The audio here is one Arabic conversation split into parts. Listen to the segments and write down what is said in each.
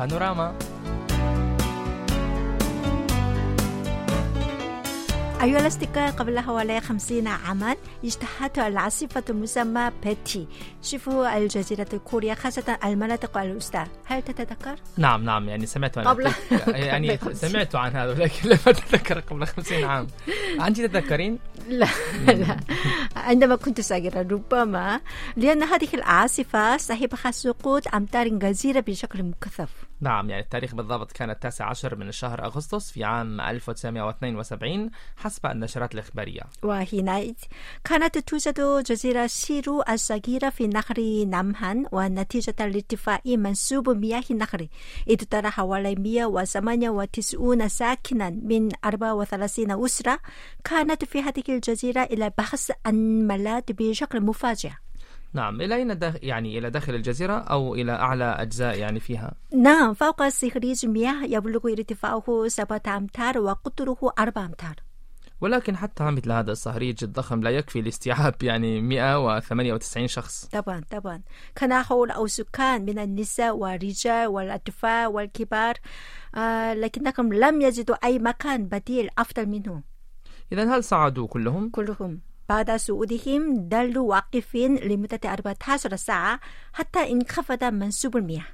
بانوراما أيها الأصدقاء قبل حوالي خمسين عاما اشتهرت العاصفة المسمى بيتي. شوفوا الجزيرة الكورية خاصة المناطق الوسطى. هل تتذكر؟ نعم نعم يعني سمعت عن قبل- يعني سمعت عن هذا ولكن لم أتذكر قبل خمسين عام. أنت تتذكرين؟ لا لا. عندما كنت صغيرة ربما لأن هذه العاصفة صاحبها سقوط أمطار غزيرة بشكل مكثف. نعم يعني التاريخ بالضبط كان التاسع عشر من شهر أغسطس في عام 1972 حسب النشرات الإخبارية. وحينئذ كانت توجد جزيرة سيرو الصغيرة في نهر نامهان ونتيجة لارتفاع منسوب مياه النهر ادتر حوالي 198 ساكنا من 34 أسرة كانت في هذه الجزيرة إلى البحث عن ملاذ بشكل مفاجئ. نعم إلى أين داخل يعني إلى داخل الجزيرة أو إلى أعلى أجزاء يعني فيها؟ نعم فوق صخريج مياه يبلغ ارتفاعه سبعة أمتار وقطره أربعة أمتار. ولكن حتى مثل هذا الصهريج الضخم لا يكفي لاستيعاب يعني 198 شخص. طبعا طبعا. كان حول سكان من النساء والرجال والأطفال والكبار آه لكنهم لم يجدوا أي مكان بديل أفضل منه إذا هل صعدوا كلهم؟ كلهم. بعد صعودهم ظلوا واقفين لمدة 14 ساعة حتى انخفض منسوب المياه.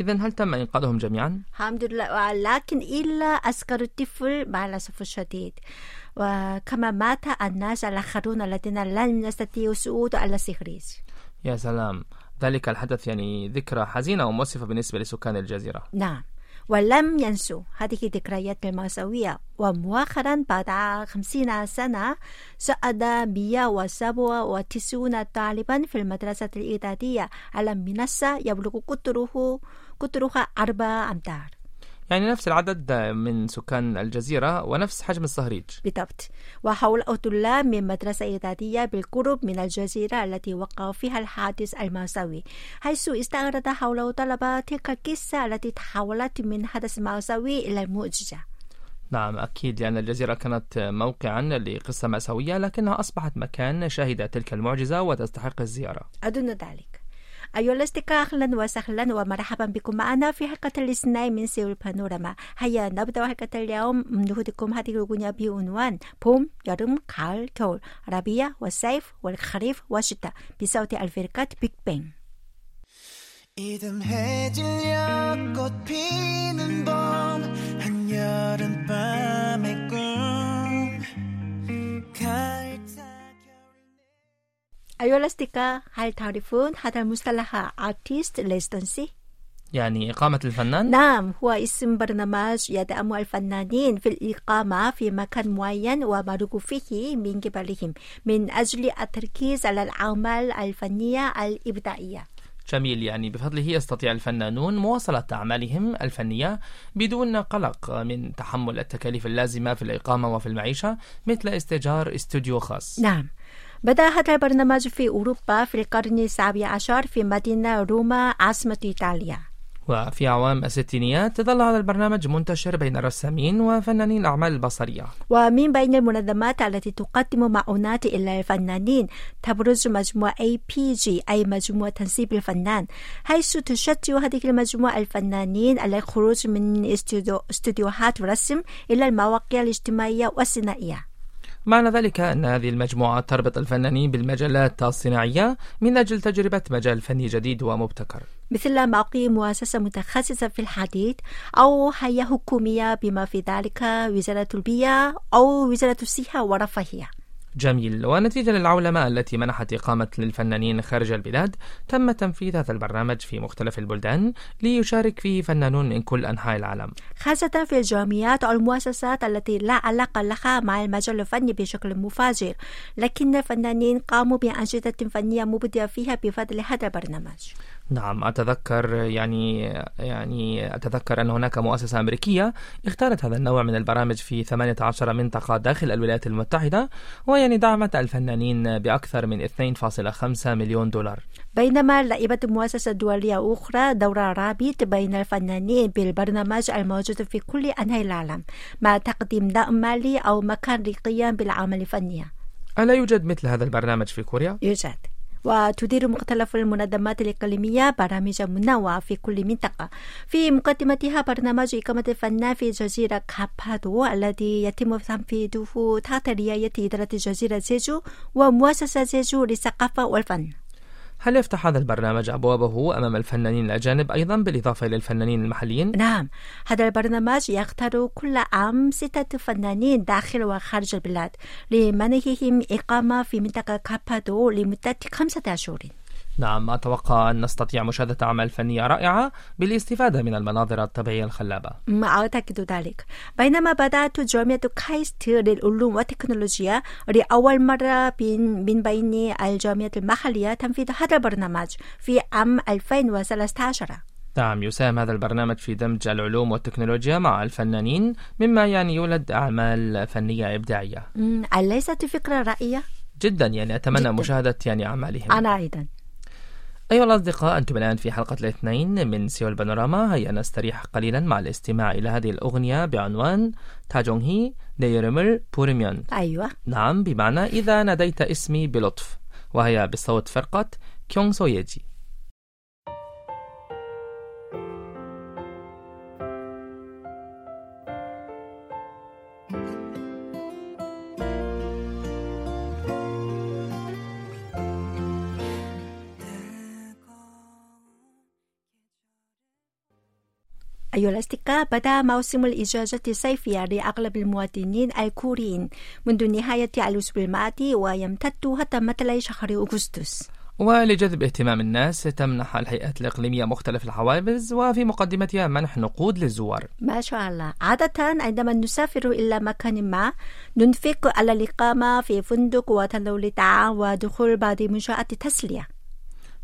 إذا هل تم إنقاذهم جميعا؟ الحمد لله. لكن إلا أصغر الطفل مع الأسف الشديد. وكما مات الناس الآخرون الذين لم يستطيعوا الصعود على الصخريج يا سلام. ذلك الحدث يعني ذكرى حزينة ومؤسفة بالنسبة لسكان الجزيرة. نعم. ولم ينسوا هذه الذكريات المأساوية. ومؤخرا بعد خمسين سنة سأد 197 طالبا في المدرسة الإعدادية. على منصة يبلغ قطره قطرها أربع أمتار. يعني نفس العدد من سكان الجزيرة ونفس حجم الصهريج بالضبط. وحول طلاب من مدرسة إعدادية بالقرب من الجزيرة التي وقع فيها الحادث المأساوي حيث استعرض حول طلبة تلك القصة التي تحولت من حدث مأساوي إلى معجزة. نعم أكيد لأن الجزيرة كانت موقعا لقصة مأساوية لكنها أصبحت مكان شهد تلك المعجزة وتستحق الزيارة. أظن ذلك. أيها الأصدقاء أهلا وسهلا ومرحبا بكم معنا في حلقة الاثنين من سيول بانوراما هيا نبدأ حلقة اليوم نهدكم هذه الأغنية بعنوان 봄, 여름, 가을, 겨울 ربيع والصيف والخريف والشتاء بصوت الفرقة بيج بانج 이듬해질녘 꽃 피는 봄 한여름 الأصدقاء هل تعرفون هذا المصطلح artist residency؟ يعني إقامة الفنان؟ نعم هو اسم برنامج يدعم الفنانين في الإقامة في مكان معين ومرغوب فيه من قبلهم من أجل التركيز على الأعمال الفنية الإبداعية. جميل يعني بفضله يستطيع الفنانون مواصلة أعمالهم الفنية بدون قلق من تحمل التكاليف اللازمة في الإقامة وفي المعيشة مثل استئجار استوديو خاص. نعم بدأ هذا البرنامج في أوروبا في القرن السابع عشر في مدينة روما عاصمة إيطاليا. وفي أعوام الستينيات ظل هذا البرنامج منتشر بين الرسامين وفنانين الأعمال البصرية. ومن بين المنظمات التي تقدم معونات إلى الفنانين تبرز مجموعة APG أي مجموعة تنسيب الفنان حيث تشجع هذه المجموعة الفنانين على الخروج من استوديو استوديوهات الرسم إلى المواقع الاجتماعية والصناعية. معنى ذلك أن هذه المجموعة تربط الفنانين بالمجالات الصناعية من أجل تجربة مجال فني جديد ومبتكر؟ مثل موقع مؤسسة متخصصة في الحديد أو هيئة حكومية بما في ذلك وزارة البيئة أو وزارة الصحة والرفاهية جميل. ونتيجة للعولمة التي منحت إقامة للفنانين خارج البلاد تم تنفيذ هذا البرنامج في مختلف البلدان ليشارك فيه فنانون من كل أنحاء العالم. خاصة في الجامعات أو المؤسسات التي لا علاقة لها مع المجال الفني بشكل مفاجئ لكن الفنانين قاموا بأنشطة فنية مبدعة فيها بفضل هذا البرنامج. نعم أتذكر يعني يعني أتذكر أن هناك مؤسسة أمريكية اختارت هذا النوع من البرامج في 18 منطقة داخل الولايات المتحدة ويعني دعمت الفنانين بأكثر من 2.5 مليون دولار. بينما لعبت مؤسسة دولية أخرى دور رابط بين الفنانين بالبرنامج الموجود في كل أنحاء العالم مع تقديم دعم مالي أو مكان للقيام بالأعمال الفنية ألا يوجد مثل هذا البرنامج في كوريا؟ يوجد. وتدير مختلف المنظمات الإقليمية برامج منوعة في كل منطقة. في مقدمتها برنامج إقامة الفنان في جزيرة كابادو الذي يتم تنفيذه تحت رعاية إدارة جزيرة زيجو ومؤسسة زيجو للثقافة والفن. هل يفتح هذا البرنامج أبوابه أمام الفنانين الأجانب أيضا بالإضافة إلى الفنانين المحليين؟ نعم هذا البرنامج يختار كل عام ستة فنانين داخل وخارج البلاد لمنحهم إقامة في منطقة كابادو لمدة خمسة أشهر نعم أتوقع أن نستطيع مشاهدة أعمال فنية رائعة بالاستفادة من المناظر الطبيعية الخلابة. أعتقد ذلك. بينما بدأت جامعة كايست للعلوم والتكنولوجيا لأول مرة من, بين الجامعات المحلية تنفيذ هذا البرنامج في عام 2013 نعم يساهم هذا البرنامج في دمج العلوم والتكنولوجيا مع الفنانين مما يعني يولد أعمال فنية إبداعية. أليست فكرة رائعة؟ جدا يعني أتمنى جداً. مشاهدة يعني أعمالهم. أنا أيضا. أيها الأصدقاء أنتم الآن في حلقة الاثنين من سيول بانوراما هيا نستريح قليلا مع الاستماع إلى هذه الأغنية بعنوان 다정히 내 이름을 부르면 أيوة. نعم بمعنى إذا ناديت اسمي بلطف وهي بصوت فرقة كيونغ سويجي أيها الأصدقاء بدأ موسم الإجازة الصيفية لأغلب المواطنين الكوريين منذ نهاية الأسبوع الماضي ويمتد حتى مطلع شهر أغسطس. ولجذب اهتمام الناس تمنح الهيئات الإقليمية مختلف الحوافز وفي مقدمتها منح نقود للزوار. ما شاء الله. عادة عندما نسافر إلى مكان ما ننفق على الإقامة في فندق وتناول الطعام ودخول بعض منشآت التسلية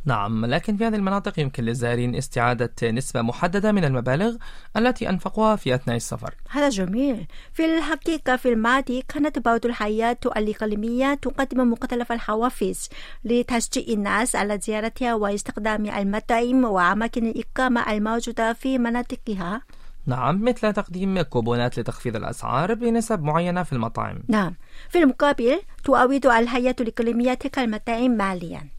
نعم لكن في هذه المناطق يمكن للزائرين استعادة نسبة محددة من المبالغ التي أنفقوها في أثناء السفر. هذا جميل. في الحقيقة في الماضي كانت بعض الحياة الإقليمية تقدم مختلف الحوافز لتشجيع الناس على زيارتها واستخدام المطاعم وأماكن الإقامة الموجودة في مناطقها. نعم مثل تقديم كوبونات لتخفيض الأسعار بنسب معينة في المطاعم. نعم. في المقابل تعوض الحياة الإقليمية تلك المطاعم ماليا.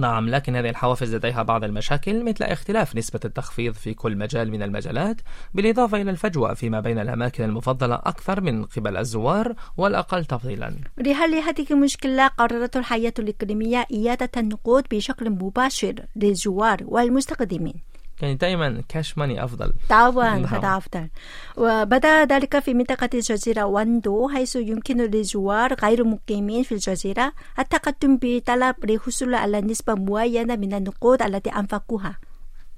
نعم لكن هذه الحوافز لديها بعض المشاكل مثل اختلاف نسبة التخفيض في كل مجال من المجالات بالإضافة إلى الفجوة فيما بين الأماكن المفضلة أكثر من قبل الزوار والأقل تفضيلا. لحل هذه المشكلة قررت الحياة الإقليمية إيادة النقود بشكل مباشر للزوار والمستخدمين. يعني دائما كاش ماني أفضل طبعا. هذا أفضل وبدأ ذلك في منطقة الجزيرة واندو حيث يمكن للزوار غير مقيمين في الجزيرة التقدم بطلب للحصول على نسبة معينة من النقود التي أنفقوها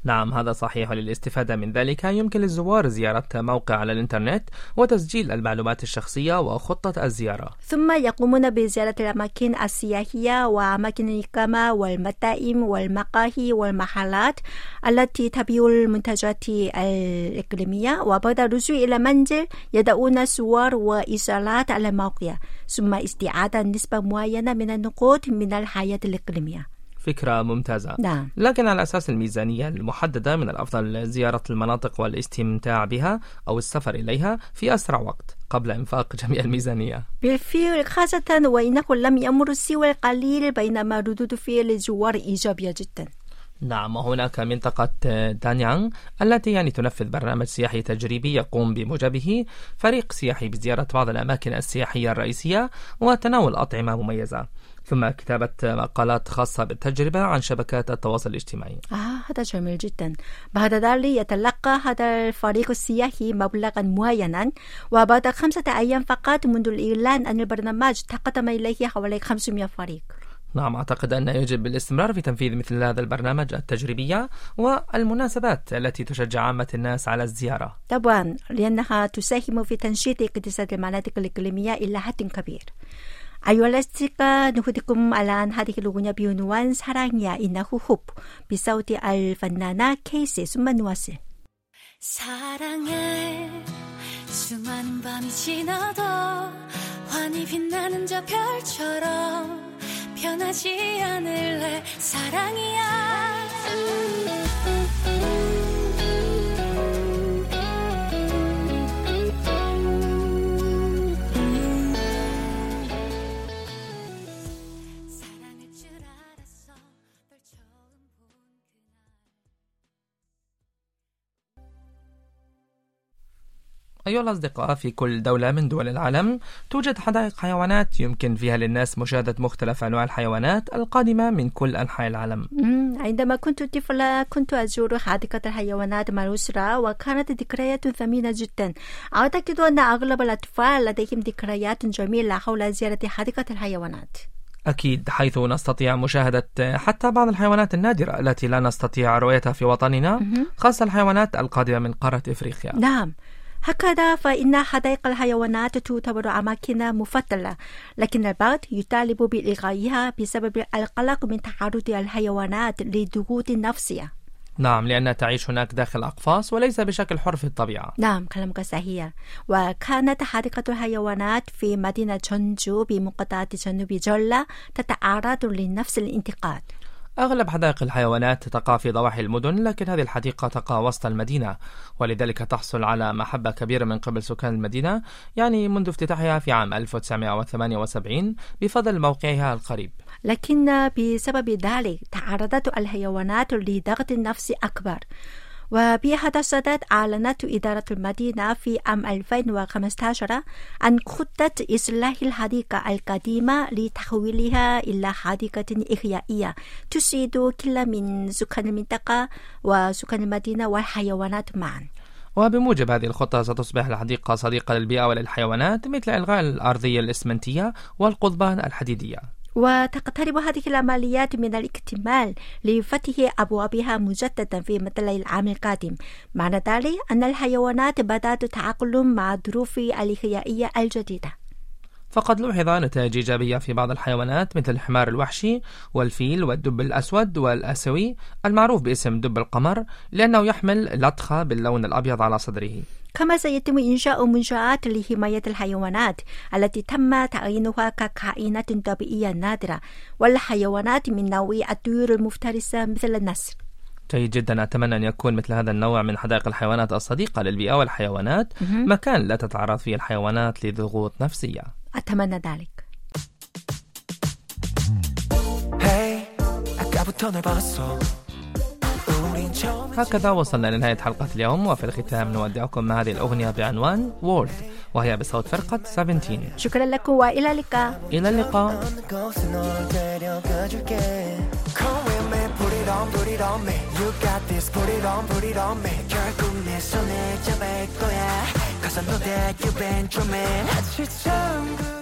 نعم هذا صحيح. وللاستفادة من ذلك يمكن للزوار زيارة موقع على الإنترنت وتسجيل المعلومات الشخصية وخطة الزيارة. ثم يقومون بزيارة الأماكن السياحية وأماكن الإقامة والمطاعم والمقاهي والمحلات التي تبيع المنتجات الإقليمية وبعد الرجوع إلى المنزل يدعون صور وإيصالات على الموقع ثم استعادة نسبة معينة من النقود من الحياة الإقليمية. فكرة ممتازة. نعم. لكن على أساس الميزانية المحددة من الأفضل زيارة المناطق والاستمتاع بها أو السفر إليها في أسرع وقت قبل إنفاق جميع الميزانية. بالفعل خاصة وإنه لم يمر سوى القليل بينما ردود فعل الزوار إيجابية جدا. نعم وهناك منطقة دانيانغ التي يعني تنفذ برنامج سياحي تجريبي يقوم بموجبه. فريق سياحي بزيارة بعض الأماكن السياحية الرئيسية وتناول أطعمة مميزة. ثم كتابة مقالات خاصة بالتجربة عن شبكات التواصل الاجتماعي. آه هذا جميل جدا. بعد ذلك يتلقى هذا الفريق السياحي مبلغا معينا. وبعد خمسة أيام فقط منذ الإعلان عن البرنامج تقدم إليه حوالي 500 فريق. نعم أعتقد أن يجب الاستمرار في تنفيذ مثل هذا البرنامج التجريبية والمناسبات التي تشجع عامة الناس على الزيارة طبعا لأنها تساهم في تنشيط اقتصاد المناطق الإقليمية إلى حد كبير أيها الأصدقاء نهديكم الآن هذه الأغنية بعنوان 사랑이야 إنه حب بصوت الفنانة كيسي ثم نواصل 사랑해 수많은 밤이 지나도 환히 빛나는 저 별처럼 변하지 않을래? 사랑이야 أيها الأصدقاء في كل دولة من دول العالم توجد حدائق حيوانات يمكن فيها للناس مشاهدة مختلف أنواع الحيوانات القادمة من كل أنحاء العالم. عندما كنت طفلة كنت أزور حديقة الحيوانات مع الأسرة وكانت ذكريات ثمينة جدا. أعتقد أن أغلب الأطفال لديهم ذكريات جميلة حول زيارة حديقة الحيوانات. أكيد حيث نستطيع مشاهدة حتى بعض الحيوانات النادرة التي لا نستطيع رؤيتها في وطننا خاصة الحيوانات القادمة من قارة إفريقيا. نعم. هكذا فإن حدائق الحيوانات تعتبر أماكن مفضلة لكن البعض يطالب بإلغائها بسبب القلق من تعرض الحيوانات لضغوط نفسية. نعم لأنها تعيش هناك داخل أقفاص وليس بشكل حر في الطبيعة. نعم كلامك صحيح. وكانت حديقة الحيوانات في مدينة جونجو بمقاطعة جنوب جولة تتعرض لنفس الانتقاد. أغلب حدائق الحيوانات تقع في ضواحي المدن لكن هذه الحديقة تقع وسط المدينة ولذلك تحصل على محبة كبيرة من قبل سكان المدينة يعني منذ افتتاحها في عام 1978 بفضل موقعها القريب. لكن بسبب ذلك تعرضت الحيوانات لضغط نفسي أكبر. وبهذا الصدد أعلنت إدارة المدينة في عام 2015 عن خطة إصلاح الحديقة القديمة لتحويلها إلى حديقة إحيائية تسعد كل من سكان المنطقة وسكان المدينة والحيوانات معا. وبموجب هذه الخطة ستصبح الحديقة صديقة للبيئة وللحيوانات مثل إلغاء الأرضية الإسمنتية والقضبان الحديدية. وتقترب هذه العمليات من الاكتمال لفتح أبوابها مجددا في مثل العام القادم. معنى ذلك أن الحيوانات بدأت تتأقلم مع الظروف الإحيائية الجديدة. فقد لوحظ نتائج إيجابية في بعض الحيوانات مثل الحمار الوحشي والفيل والدب الأسود والأسوي المعروف باسم دب القمر لأنه يحمل لطخة باللون الأبيض على صدره. كما سيتم إنشاء منشآت لحماية الحيوانات التي تم تعيينها ككائنات طبيعية نادرة والحيوانات من نوع الطيور المفترسة مثل النسر. جيد جدا. أتمنى أن يكون مثل هذا النوع من حدائق الحيوانات الصديقة للبيئة والحيوانات. مكان لا تتعرض فيه الحيوانات لضغوط نفسية. أتمنى ذلك. Hey هكذا وصلنا لنهاية حلقة اليوم وفي الختام نودعكم مع هذه الأغنية بعنوان وورد وهي بصوت فرقة 17 شكرا لكم وإلى اللقاء. إلى اللقاء. Cause I know that you've been dreaming